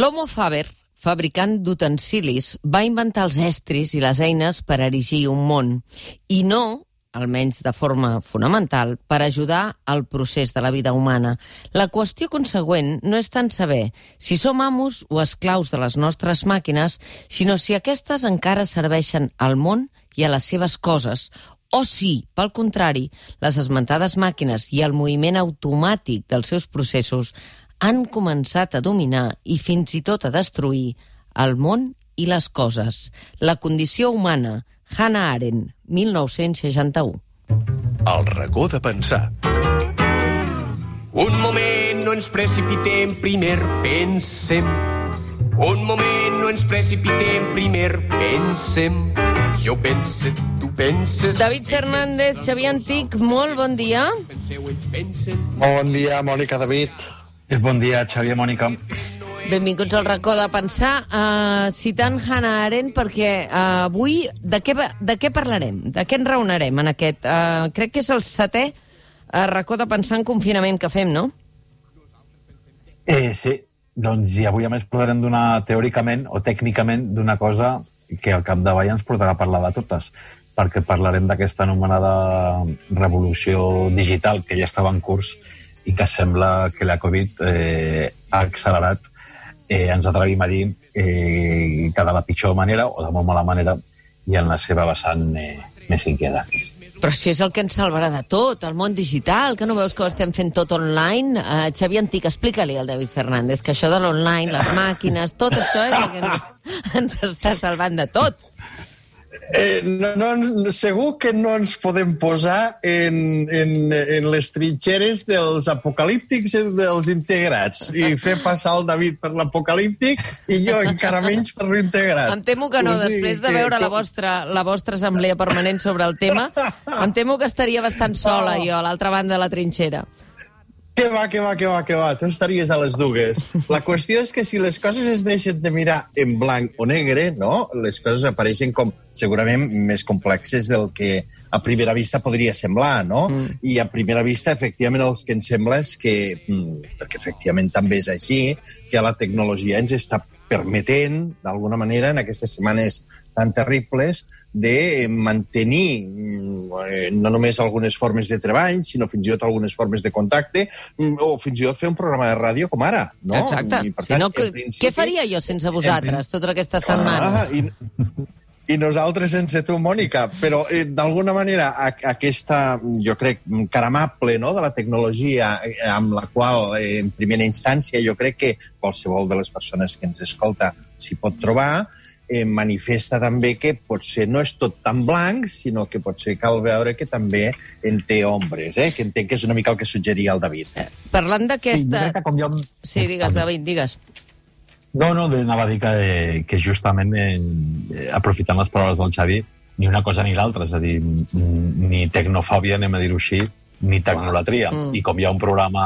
L'Homo Faber, fabricant d'utensilis, va inventar els estris i les eines per erigir un món, i no, almenys de forma fonamental, per ajudar al procés de la vida humana. La qüestió consegüent no és tant saber si som amos o esclaus de les nostres màquines, sinó si aquestes encara serveixen al món i a les seves coses, o si, pel contrari, les esmentades màquines i el moviment automàtic dels seus processos han començat a dominar i fins i tot a destruir el món i les coses. La condició humana, Hannah Arendt, 1961. El racó de pensar. Un moment, no ens precipitem, primer pensem. Un moment, no ens precipitem, primer pensem. Jo pense, tu penses... David Fernández, Xavier Antic, molt bon dia. Bon dia, Mònica David. Bon dia, Xavier Mònica. Benvinguts al racó de pensar. Uh, citant Hannah Arendt, perquè uh, avui de què, de què parlarem? De què ens raonarem en aquest... Uh, crec que és el setè uh, racó de pensar en confinament que fem, no? Eh, sí, doncs i avui a més podrem donar teòricament o tècnicament d'una cosa que al capdavall ens portarà a parlar de totes, perquè parlarem d'aquesta anomenada revolució digital que ja estava en curs i que sembla que la Covid eh, ha accelerat, eh, ens atrevim a dir, eh, que de la pitjor manera o de molt mala manera i en la seva vessant eh, més inquietant. Però si és el que ens salvarà de tot, el món digital, que no veus que ho estem fent tot online? Uh, Xavier Antic, explica-li al David Fernández que això de l'online, les màquines, tot això és el que ens, ens està salvant de tot. Eh, no, no, segur que no ens podem posar en, en, en les trinxeres dels apocalíptics i dels integrats i fer passar el David per l'apocalíptic i jo encara menys per l'integrat. Em temo que no, O sigui després de que- veure la com- vostra, la vostra assemblea permanent sobre el tema, em temo que estaria bastant sola jo a l'altra banda de la trinxera. Que va, que va, que va, que va, tu estaries a les dues. La qüestió és que si les coses es deixen de mirar en blanc o negre, no? les coses apareixen com segurament més complexes del que a primera vista podria semblar, no? Mm. I a primera vista, efectivament, el que ens sembla és que, mm, perquè efectivament també és així, que la tecnologia ens està permetent, d'alguna manera, en aquestes setmanes tan terribles, de mantenir mm, eh, no només algunes formes de treball, sinó fins i tot algunes formes de contacte, mm, o fins i tot fer un programa de ràdio com ara, no? Exacte. I, per si no, en que, principi- què faria jo sense vosaltres totes aquestes setmanes? Ah, i, i nosaltres sense tu, Mònica. Però, eh, d'alguna manera, a, aquesta, jo crec, caramable no?, de la tecnologia eh, amb la qual, eh, en primera instància, jo crec que qualsevol de les persones que ens escolta s'hi pot trobar, eh, manifesta també que potser no és tot tan blanc, sinó que potser cal veure que també en té ombres, eh? que entenc que és una mica el que suggeria el David. Parlant Sí, jo d'aquesta... com jo... Sí, digues, David, digues. No, no, anava a dir que, que justament, eh, eh, aprofitant les paraules del Xavi, ni una cosa ni l'altra, és a dir, ni tecnofòbia, anem a dir-ho així, ni tecnolatria. Mm. I com hi ha un programa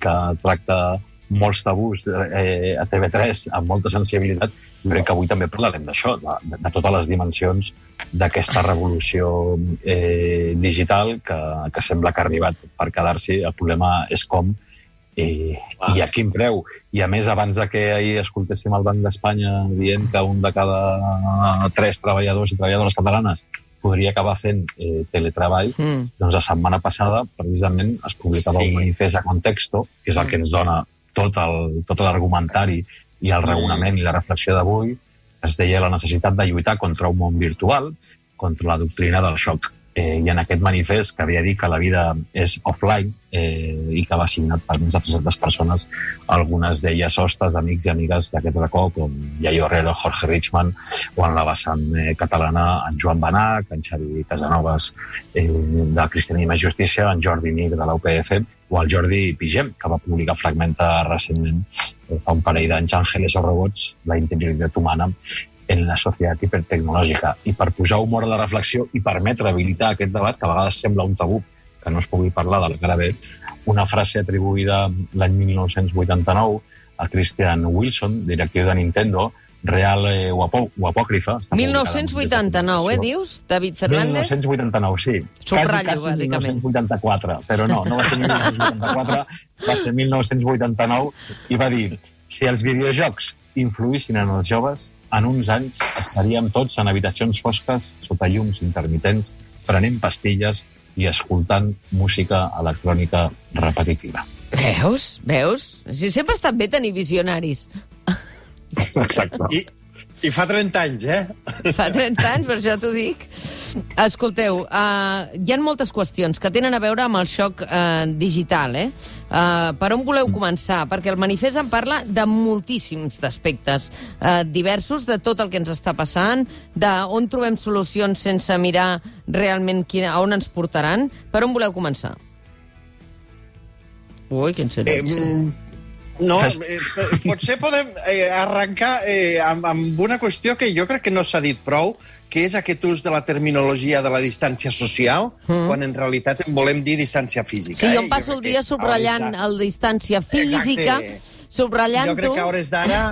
que tracta molts tabús eh, a TV3 amb molta sensibilitat, crec que avui també parlarem d'això, de, de totes les dimensions d'aquesta revolució eh, digital que, que sembla que ha arribat per quedar-s'hi. El problema és com eh, i a quin preu. I a més, abans de que ahir escoltéssim el Banc d'Espanya dient que un de cada tres treballadors i treballadores catalanes podria acabar fent eh, teletreball, Mm. doncs la setmana passada, precisament, es publicava Sí. un manifest a Contexto, que és el que ens dona tot l'argumentari i el raonament i la reflexió d'avui, es deia la necessitat de lluitar contra un món virtual, contra la doctrina del xoc. Eh, I en aquest manifest, que havia dit que la vida és offline eh, i que va signat per més de 300 persones, algunes d'elles hostes, amics i amigues d'aquest racó, com Yayo Herrero, Jorge Richman, o en la vessant eh, catalana, en Joan Benac, en Xavi Casanovas, eh, de Cristianisme i Justícia, en Jordi Mig, de la UPF, o el Jordi Pigem, que va publicar Fragmenta recentment, eh, fa un parell d'anys, Ángeles o robots, la interioritat humana en la societat hipertecnològica. I per posar humor a la reflexió i permetre habilitar aquest debat, que a vegades sembla un tabú, que no es pugui parlar de la cara B, una frase atribuïda l'any 1989 a Christian Wilson, directiu de Nintendo, real eh, o, apò o apòcrifa. està publicada en 1989, eh, dius, David Fernández? 1989, sí. Subratllo, quasi, quasi bàsicament. 1984, però no, no va ser 1984, va ser 1989, i va dir Si els videojocs influïssin en els joves, en uns anys estaríem tots en habitacions fosques, sota llums intermitents, prenent pastilles i escoltant música electrònica repetitiva. Veus? Veus? Si sempre ha estat bé tenir visionaris. Exacte. I, I fa 30 anys, eh? Fa 30 anys, per això t'ho dic. Escolteu, uh, hi ha moltes qüestions que tenen a veure amb el xoc uh, digital, eh? Uh, per on voleu començar? Perquè el manifest en parla de moltíssims aspectes uh, diversos, de tot el que ens està passant, de on trobem solucions sense mirar realment quina, a on ens portaran. Per on voleu començar? Ui, quin Eh, silenci. mm, no, eh, eh, potser podem eh, arrencar eh, amb, amb una qüestió que jo crec que no s'ha dit prou, que és aquest ús de la terminologia de la distància social, mm. quan en realitat en volem dir distància física. Sí, jo eh? em passo el crec que dia a la subratllant el distància física, Exacte. Jo subratllant-ho... crec que a hores d'ara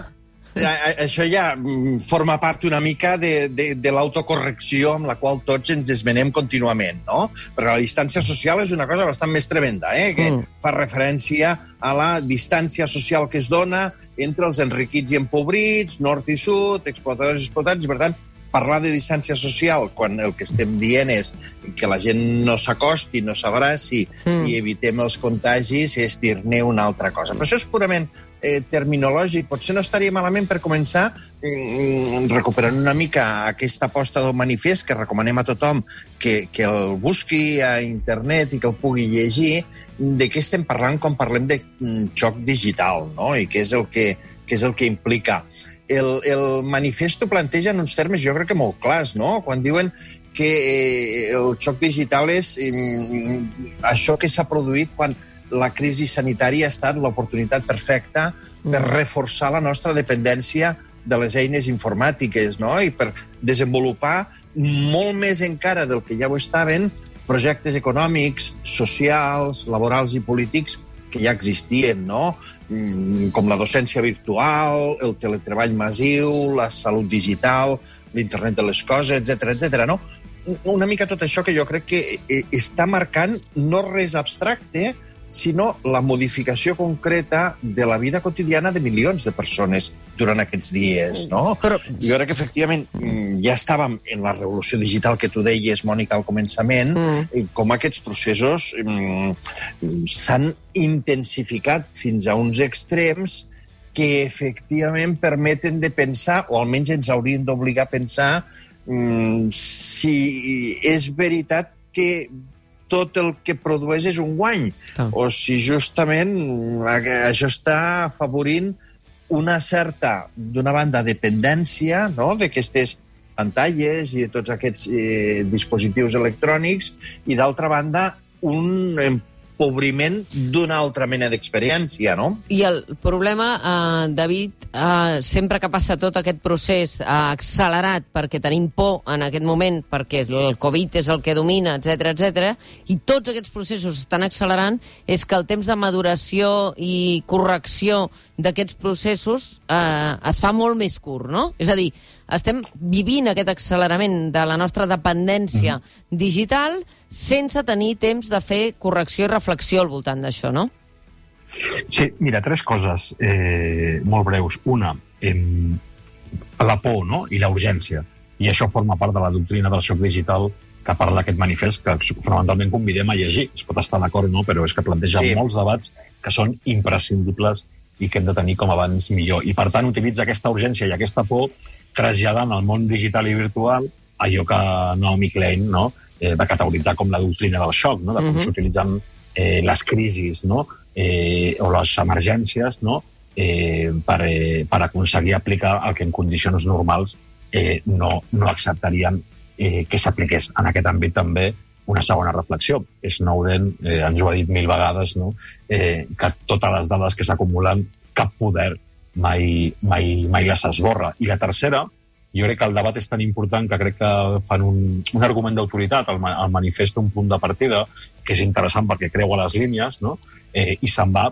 això ja mm, forma part una mica de, de, de l'autocorrecció amb la qual tots ens desmenem contínuament, no? Perquè la distància social és una cosa bastant més tremenda, eh? que Mm. fa referència a la distància social que es dona entre els enriquits i empobrits, nord i sud, explotadors i explotats, i per tant, parlar de distància social quan el que estem dient és que la gent no s'acosti, no s'abraci Mm. i evitem els contagis és dir-ne una altra cosa. Però això és purament eh, terminològic. Potser no estaria malament per començar mm, recuperant una mica aquesta aposta del manifest que recomanem a tothom que, que el busqui a internet i que el pugui llegir de què estem parlant quan parlem de mm, xoc digital no? i què és el que, què és el que implica. El, el manifest ho planteja en uns termes jo crec que molt clars, no? quan diuen que eh, el xoc digital és mm, això que s'ha produït quan la crisi sanitària ha estat l'oportunitat perfecta per Mm. reforçar la nostra dependència de les eines informàtiques no? i per desenvolupar molt més encara del que ja ho estaven projectes econòmics, socials, laborals i polítics que ja existien, no? Mm, com la docència virtual, el teletreball massiu, la salut digital, l'internet de les coses, etc etc. no? Una mica tot això que jo crec que eh, està marcant no res abstracte, sinó la modificació concreta de la vida quotidiana de milions de persones durant aquests dies, no? Però, Jo crec que, efectivament, mm, ja estàvem en la revolució digital que tu deies, Mònica, al començament, Mm. i com aquests processos mm, s'han intensificat fins a uns extrems que efectivament permeten de pensar, o almenys ens haurien d'obligar a pensar, mm, si és veritat que tot el que produeix és un guany, Clar. o si justament a- això està afavorint una certa, d'una banda, dependència no? d'aquestes pantalles i de tots aquests eh, dispositius electrònics i, d'altra banda, un empobriment d'una altra mena d'experiència, no? I el problema, eh, David, eh, sempre que passa tot aquest procés eh, accelerat perquè tenim por en aquest moment, perquè el Covid és el que domina, etc etc, i tots aquests processos estan accelerant, és que el temps de maduració i correcció d'aquests processos eh, es fa molt més curt, no? És a dir, estem vivint aquest accelerament de la nostra dependència digital sense tenir temps de fer correcció i reflexió al voltant d'això, no? Sí, mira, tres coses eh, molt breus. Una, em, la por no? i la urgència. I això forma part de la doctrina del xoc digital que parla aquest manifest, que fonamentalment convidem a llegir. Es pot estar d'acord no, però és que planteja sí. molts debats que són imprescindibles i que hem de tenir com abans millor. I, per tant, utilitza aquesta urgència i aquesta por traslladant al món digital i virtual allò que Naomi Klein no? eh, va categoritzar com la doctrina del xoc, no? de com Mhm. s'utilitzen eh, les crisis no? eh, o les emergències no? eh, per, eh, per aconseguir aplicar el que en condicions normals eh, no, no acceptarien eh, que s'apliqués. En aquest àmbit també una segona reflexió. Snowden eh, ens ho ha dit mil vegades, no? eh, que totes les dades que s'acumulen, cap poder mai, mai, mai les esborra. I la tercera, jo crec que el debat és tan important que crec que fan un, un argument d'autoritat, el, el manifest un punt de partida, que és interessant perquè creua les línies, no? eh, i se'n va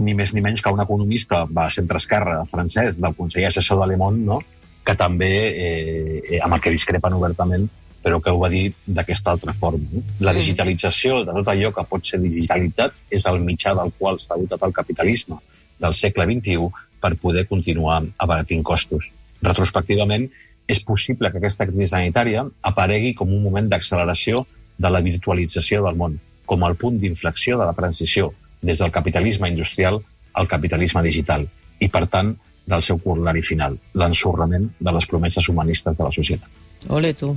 ni més ni menys que un economista va centre-esquerra francès del Consell Assessor de Le Monde, no? que també, eh, eh, amb el que discrepen obertament, però que ho va dir d'aquesta altra forma. No? La digitalització de tot allò que pot ser digitalitzat és el mitjà del qual està dotat el capitalisme del segle XXI per poder continuar abaratint costos. Retrospectivament, és possible que aquesta crisi sanitària aparegui com un moment d'acceleració de la virtualització del món, com el punt d'inflexió de la transició des del capitalisme industrial al capitalisme digital i, per tant, del seu corolari final, l'ensorrament de les promeses humanistes de la societat. Ole, tu.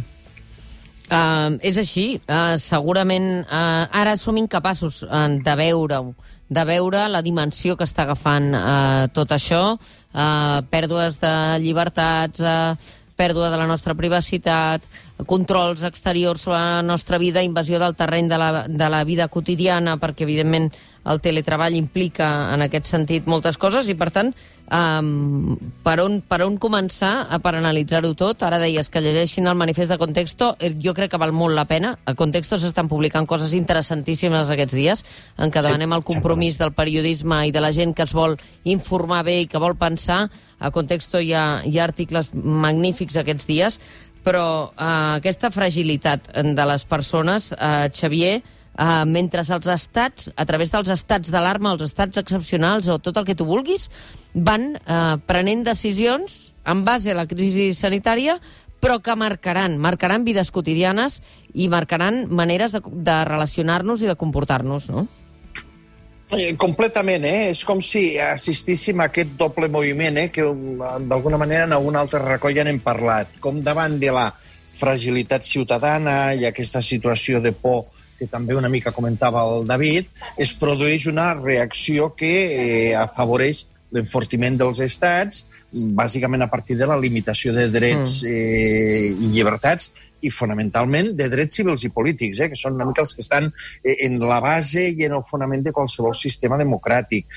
Uh, és així. Uh, segurament uh, ara som incapaços uh, de veure-ho, de veure la dimensió que està agafant uh, tot això, uh, pèrdues de llibertats, uh, pèrdua de la nostra privacitat, controls exteriors sobre la nostra vida, invasió del terreny de la, de la vida quotidiana, perquè, evidentment, el teletreball implica, en aquest sentit, moltes coses, i, per tant, um, per, on, per on començar a per analitzar-ho tot? Ara deies que llegeixin el manifest de Contexto, eh, jo crec que val molt la pena. A Contexto s'estan publicant coses interessantíssimes aquests dies, en què demanem el compromís del periodisme i de la gent que es vol informar bé i que vol pensar. A Contexto hi ha, hi ha articles magnífics aquests dies, però eh, aquesta fragilitat de les persones, eh, Xavier, Uh, mentre els estats, a través dels estats d'alarma, els estats excepcionals o tot el que tu vulguis, van uh, prenent decisions en base a la crisi sanitària, però que marcaran, marcaran vides quotidianes i marcaran maneres de, de relacionar-nos i de comportar-nos, no? Eh, completament, eh? És com si assistíssim a aquest doble moviment, eh? que d'alguna manera en algun altre racó ja n'hem parlat. Com davant de la fragilitat ciutadana i aquesta situació de por que també una mica comentava el David, es produeix una reacció que eh, afavoreix l'enfortiment dels estats, bàsicament a partir de la limitació de drets mm. eh, i llibertats i fonamentalment de drets civils i polítics, eh, que són una mica els que estan eh, en la base i en el fonament de qualsevol sistema democràtic.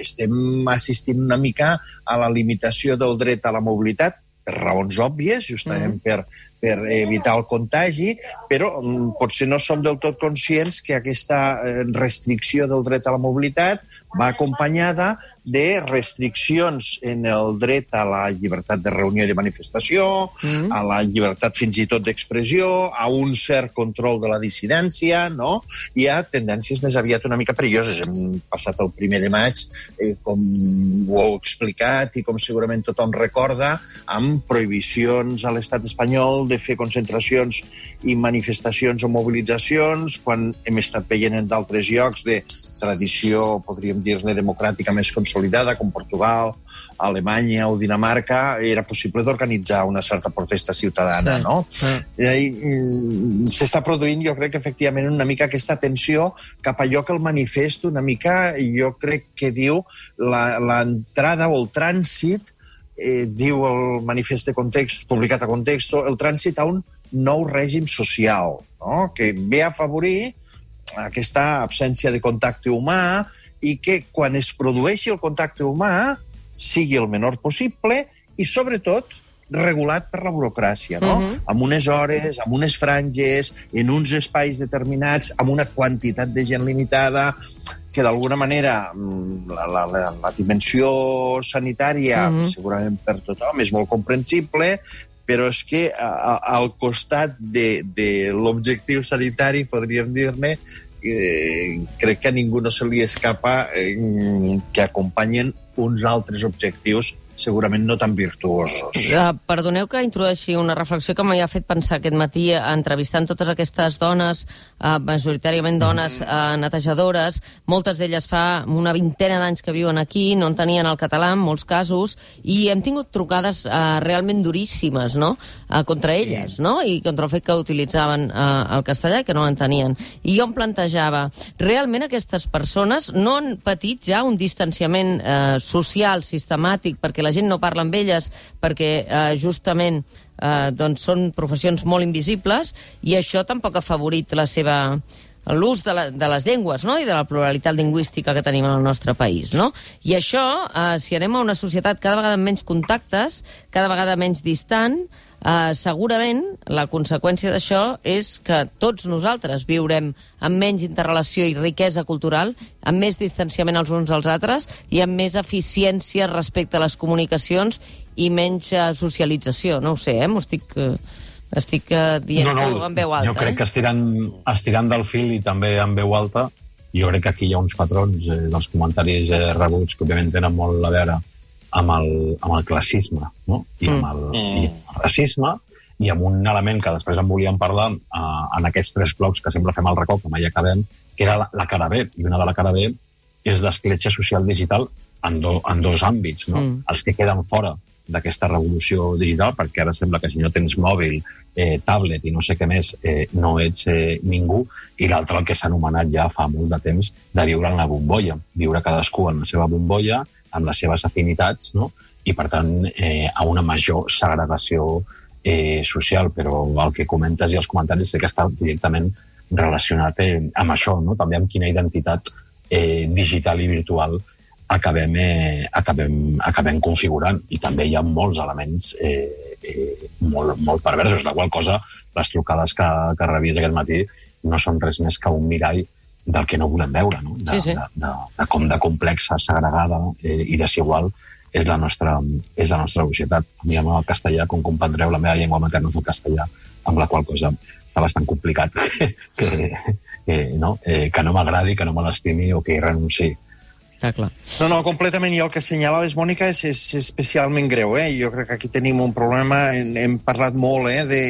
Estem assistint una mica a la limitació del dret a la mobilitat per raons òbvies, justament mm. per per evitar el contagi, però mm, potser no som del tot conscients que aquesta eh, restricció del dret a la mobilitat va acompanyada de restriccions en el dret a la llibertat de reunió i de manifestació, mm. a la llibertat fins i tot d'expressió, a un cert control de la dissidència, no? Hi ha tendències més aviat una mica perilloses. Hem passat el primer de maig, eh, com ho heu explicat i com segurament tothom recorda, amb prohibicions a l'estat espanyol de fer concentracions i manifestacions o mobilitzacions, quan hem estat veient en d'altres llocs de tradició, podríem dir-ne, democràtica més consolidada, com Portugal, Alemanya o Dinamarca, era possible d'organitzar una certa protesta ciutadana, sí, no? Sí. I mm, s'està produint, jo crec, efectivament, una mica aquesta tensió cap a allò que el manifest una mica, jo crec que diu l'entrada o el trànsit eh, diu el manifest de context, publicat a Contexto, el trànsit a un nou règim social, no? que ve a afavorir aquesta absència de contacte humà i que quan es produeixi el contacte humà sigui el menor possible i, sobretot, regulat per la burocràcia, no? Uh -huh. Amb unes hores, amb unes franges, en uns espais determinats, amb una quantitat de gent limitada que d'alguna manera mm, la, la, la, la dimensió sanitària, mm -hmm. segurament per tothom, és molt comprensible, però és que a, a, al costat de, de l'objectiu sanitari, podríem dir-ne, eh, crec que a ningú no se li escapa eh, que acompanyen uns altres objectius segurament no tan virtuosos. Uh, perdoneu que introdueixi una reflexió que m'ha fet pensar aquest matí uh, entrevistant totes aquestes dones, uh, majoritàriament dones uh, netejadores, moltes d'elles fa una vintena d'anys que viuen aquí, no en tenien el català en molts casos, i hem tingut trucades uh, realment duríssimes, no?, uh, contra sí. elles, no?, i contra el fet que utilitzaven uh, el castellà i que no l'entenien. I jo em plantejava, realment aquestes persones no han patit ja un distanciament uh, social sistemàtic perquè la gent no parla amb elles perquè eh, justament eh, doncs són professions molt invisibles i això tampoc ha favorit la seva l'ús de, la, de les llengües no? i de la pluralitat lingüística que tenim en el nostre país. No? I això, eh, si anem a una societat cada vegada amb menys contactes, cada vegada menys distant, Uh, segurament la conseqüència d'això és que tots nosaltres viurem amb menys interrelació i riquesa cultural, amb més distanciament els uns als altres i amb més eficiència respecte a les comunicacions i menys uh, socialització. No ho sé, eh? M'ho estic... Uh, estic uh, dient no, no, en veu alta. Jo crec eh? que estirant, estirant del fil i també en veu alta, jo crec que aquí hi ha uns patrons eh, dels comentaris eh, rebuts que òbviament tenen molt a veure amb el, amb el classisme no? I, amb el, Mm. i amb el racisme i amb un element que després en volíem parlar uh, en aquests tres blocs que sempre fem al racó, que mai acabem, que era la, la cara B. I una de la cara B és l'escletxa social digital en, do, en dos àmbits. No? Mm. Els que queden fora d'aquesta revolució digital, perquè ara sembla que si no tens mòbil, eh, tablet i no sé què més, eh, no ets eh, ningú, i l'altre el que s'ha anomenat ja fa molt de temps de viure en la bombolla, viure cadascú en la seva bombolla, amb les seves afinitats, no? i per tant eh, a una major segregació eh, social, però el que comentes i els comentaris sé que està directament relacionat eh, amb això, no? també amb quina identitat eh, digital i virtual acabem, eh, acabem, acabem configurant. I també hi ha molts elements eh, eh, molt, molt perversos, la qual cosa les trucades que, que rebies aquest matí no són res més que un mirall del que no volem veure, no? De, Sí, sí. De, de, de com de complexa, segregada eh, i desigual és la nostra, és la nostra societat. A mi amb el castellà, com comprendreu, la meva llengua materna és el castellà, amb la qual cosa està bastant complicat que, que, que, no, eh, que no m'agradi, que no me l'estimi o que hi renunciï. Clar. No, no, completament. I el que assenyalaves, Mònica, és, és especialment greu. Eh? Jo crec que aquí tenim un problema, hem, hem parlat molt eh, de,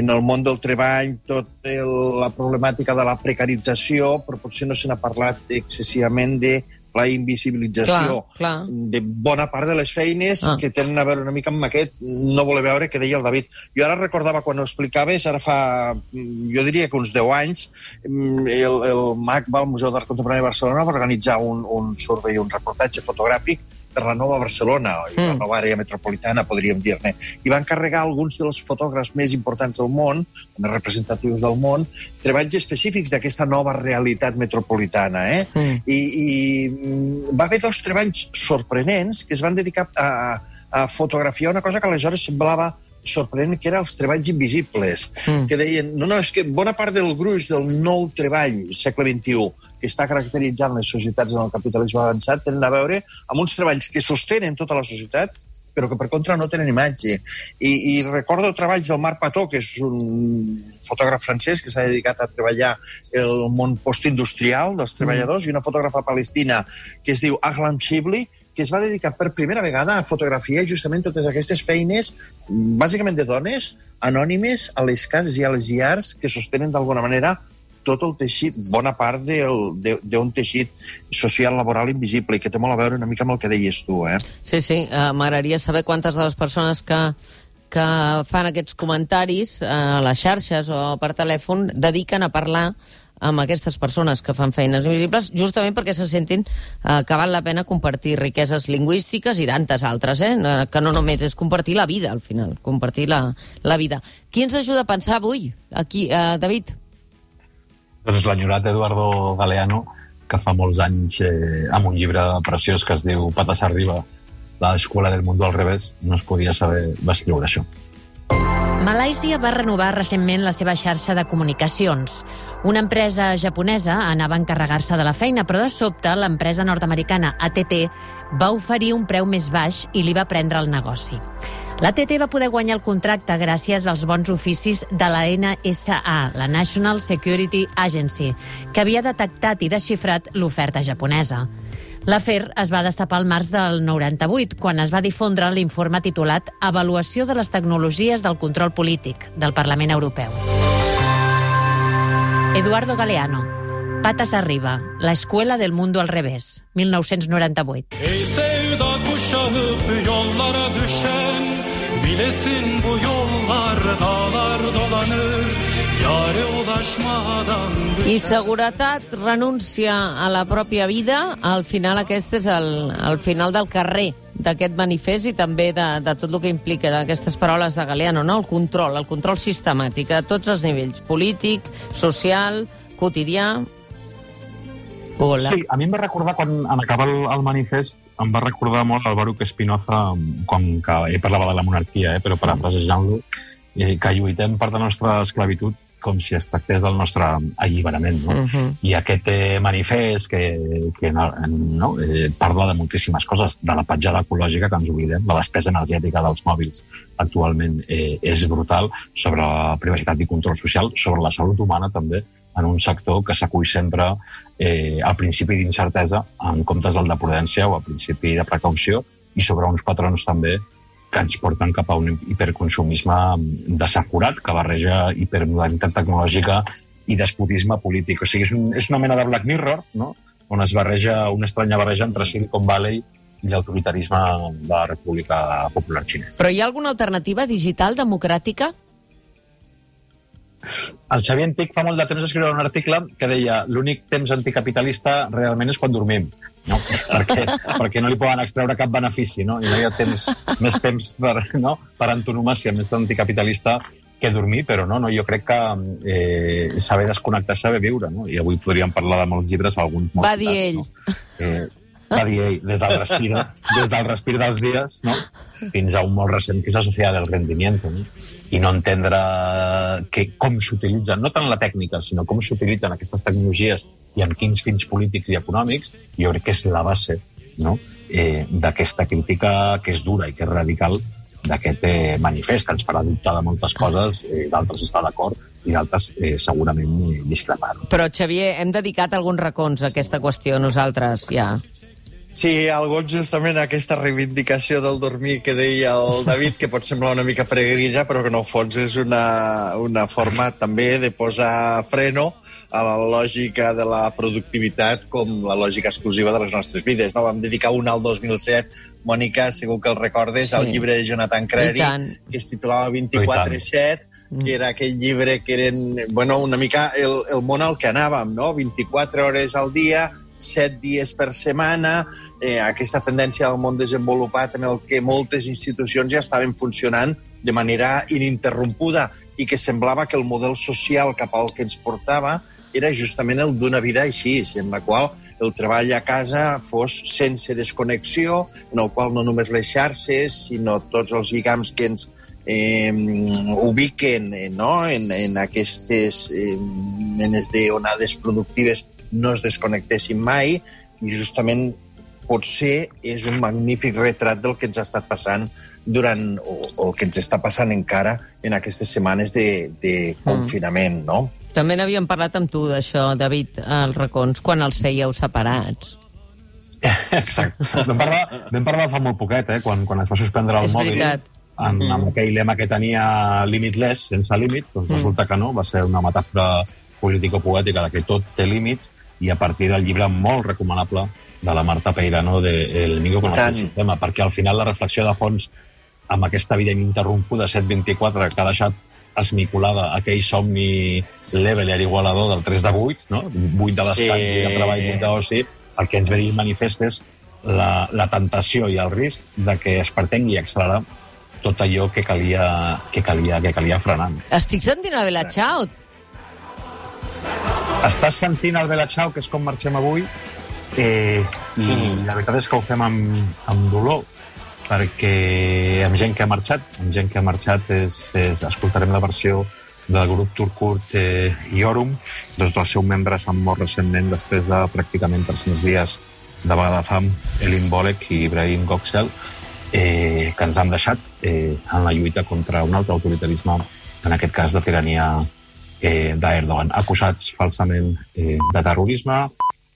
en el món del treball, tot el, la problemàtica de la precarització, però potser no se n'ha parlat excessivament de la invisibilització Clar, clar. de bona part de les feines Ah. que tenen a veure una mica amb aquest no voler veure que deia el David. Jo ara recordava quan ho explicaves, ara fa, mm, jo diria que uns 10 anys, mm, el, el MAC va al Museu d'Art Contemporani de Barcelona va organitzar un, un survey, un reportatge fotogràfic per la nova Barcelona, la Mm. nova àrea metropolitana, podríem dir-ne. I van carregar alguns dels fotògrafs més importants del món, més representatius del món, treballs específics d'aquesta nova realitat metropolitana. Eh? Mm. I, i mm, va haver dos treballs sorprenents que es van dedicar a, a fotografiar una cosa que aleshores semblava sorprenent, que eren els treballs invisibles, Mm. que deien, no, no, és que bona part del gruix del nou treball segle XXI que està caracteritzant les societats en el capitalisme avançat tenen a veure amb uns treballs que sostenen tota la societat però que per contra no tenen imatge. I, i recordo treballs del Marc Pató, que és un fotògraf francès que s'ha dedicat a treballar el món postindustrial dels treballadors, i una fotògrafa palestina que es diu Ahlam Shibli, que es va dedicar per primera vegada a fotografiar justament totes aquestes feines, bàsicament de dones, anònimes a les cases i a les llars que sostenen d'alguna manera tot el teixit, bona part d'un teixit social laboral invisible i que té molt a veure una mica amb el que deies tu, eh? Sí, sí, uh, m'agradaria saber quantes de les persones que, que fan aquests comentaris eh, a les xarxes o per telèfon dediquen a parlar amb aquestes persones que fan feines invisibles, justament perquè se sentin eh, que val la pena compartir riqueses lingüístiques i tantes altres, eh? Que no només és compartir la vida, al final, compartir la, la vida. Qui ens ajuda a pensar avui? Aquí, eh, David? Doncs l'enyorat Eduardo Galeano, que fa molts anys, eh, amb un llibre preciós que es diu Patas arriba, l'escola del mundo al revés, no es podia saber, va escriure això. Malàisia va renovar recentment la seva xarxa de comunicacions. Una empresa japonesa anava a encarregar-se de la feina, però de sobte l'empresa nord-americana ATT va oferir un preu més baix i li va prendre el negoci. L'ATT va poder guanyar el contracte gràcies als bons oficis de la NSA, la National Security Agency, que havia detectat i desxifrat l'oferta japonesa. L'afer es va destapar al març del 98, quan es va difondre l'informe titulat Avaluació de les tecnologies del control polític del Parlament Europeu. Eduardo Galeano, Patas arriba, la escuela del mundo al revés, 1998. Ey sevda kuşanıp yollara düşen Bilesin bu yollar dağlar dolanır Yare ulaşmadan I seguretat renuncia a la pròpia vida. Al final aquest és el, el final del carrer d'aquest manifest i també de, de tot el que implica aquestes paraules de Galeano, no? el control, el control sistemàtic a tots els nivells, polític, social, quotidià... Hola. Sí, a mi em va recordar, quan en acabar el, el manifest, em va recordar molt el Baruch Espinoza, quan que ell parlava de la monarquia, eh, però parafrasejant-lo, eh, que lluitem per la nostra esclavitud com si es tractés del nostre alliberament. No? Uh -huh. I aquest eh, manifest que, que no, no, eh, parla de moltíssimes coses, de la petjada ecològica, que ens oblidem, la despesa energètica dels mòbils actualment eh, és brutal, sobre la privacitat i control social, sobre la salut humana també, en un sector que s'acull sempre eh, al principi d'incertesa en comptes del de prudència o al principi de precaució i sobre uns patrons també que ens porten cap a un hiperconsumisme desacurat, que barreja hipermodernitat tecnològica i despotisme polític. O sigui, és, un, és una mena de Black Mirror, no? on es barreja una estranya barreja entre Silicon Valley i l'autoritarisme de la República Popular Xinesa. Però hi ha alguna alternativa digital democràtica? El Xavier Antic fa molt de temps escriure un article que deia l'únic temps anticapitalista realment és quan dormim, no? perquè, perquè no li poden extreure cap benefici, no? i no hi ha temps, més temps per, no? per antonomàcia, més anticapitalista que dormir, però no, no jo crec que eh, saber desconnectar, saber viure, no? i avui podríem parlar de molts llibres, alguns molt Va dir ell. No? Eh, va dir ell, des del respir, des del respir dels dies no? fins a un molt recent que és la societat del rendiment. No? i no entendre que, com s'utilitzen, no tant la tècnica, sinó com s'utilitzen aquestes tecnologies i en quins fins polítics i econòmics, jo crec que és la base no? eh, d'aquesta crítica que és dura i que és radical d'aquest eh, manifest, que ens farà dubtar de moltes coses, eh, d'altres està d'acord i d'altres eh, segurament discrepar. Però, Xavier, hem dedicat alguns racons a aquesta qüestió nosaltres, ja. Sí, algo justament aquesta reivindicació del dormir que deia el David, que pot semblar una mica peregrina, però que en el fons és una, una forma també de posar freno a la lògica de la productivitat com la lògica exclusiva de les nostres vides. No? Vam dedicar un al 2007, Mònica, segur que el recordes, sí. al llibre de Jonathan Crary, que es titulava 24-7, que era aquell llibre que eren, bueno, una mica el, el món al que anàvem, no? 24 hores al dia, set dies per setmana, eh, aquesta tendència del món desenvolupat en el que moltes institucions ja estaven funcionant de manera ininterrompuda i que semblava que el model social cap al que ens portava era justament el d'una vida així, en la qual el treball a casa fos sense desconnexió, en el qual no només les xarxes, sinó tots els lligams que ens eh, ubiquen eh, no? en, en aquestes eh, menes d'onades productives no es desconnectessin mai i justament potser és un magnífic retrat del que ens ha estat passant durant, o, o el que ens està passant encara en aquestes setmanes de, de mm. confinament, no? També n'havíem parlat amb tu d'això, David, als racons, quan els fèieu separats. Exacte. Vam parlar, vam parlar fa molt poquet, eh? quan, quan es va suspendre el És mòbil. veritat. En, amb aquell lema que tenia limitless, sense límit, doncs Mm. resulta que no, va ser una metàfora político-poètica de que tot té límits i a partir del llibre molt recomanable de la Marta Peirano de El enemigo con Tant. el sistema, perquè al final la reflexió de fons amb aquesta vida ininterrompuda 724 que ha deixat esmicolada aquell somni leveler igualador del 3 de 8, no? 8 de descans, Sí. sí. de treball, 8 d'oci, el que ens ve dir manifest és la, la tentació i el risc de que es pretengui accelerar tot allò que calia, que calia, que calia frenar. Estic sentint a Bella Ciao. Estàs sentint el Bella Ciao, que és com marxem avui, eh, i Sí. la veritat és que ho fem amb, amb dolor, perquè amb gent que ha marxat, amb gent que ha marxat, és, és, escoltarem la versió del grup Turkurt eh, Iorum. Dos dels seus membres han mort recentment després de pràcticament 300 dies de vaga de fam, Elin Bolek i Ibrahim Goksel, eh, que ens han deixat eh, en la lluita contra un altre autoritarisme, en aquest cas de tirania eh, d'Erdogan, acusats falsament eh, de terrorisme.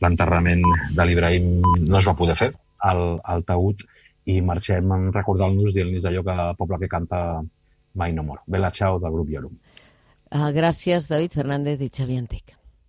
L'enterrament de l'Ibrahim no es va poder fer al, al taüt i marxem recordant-nos dient-los allò que el poble que canta mai no mor. Bella Ciao del grup Iorum. Uh, gràcies, David Fernández i Xavier Antic.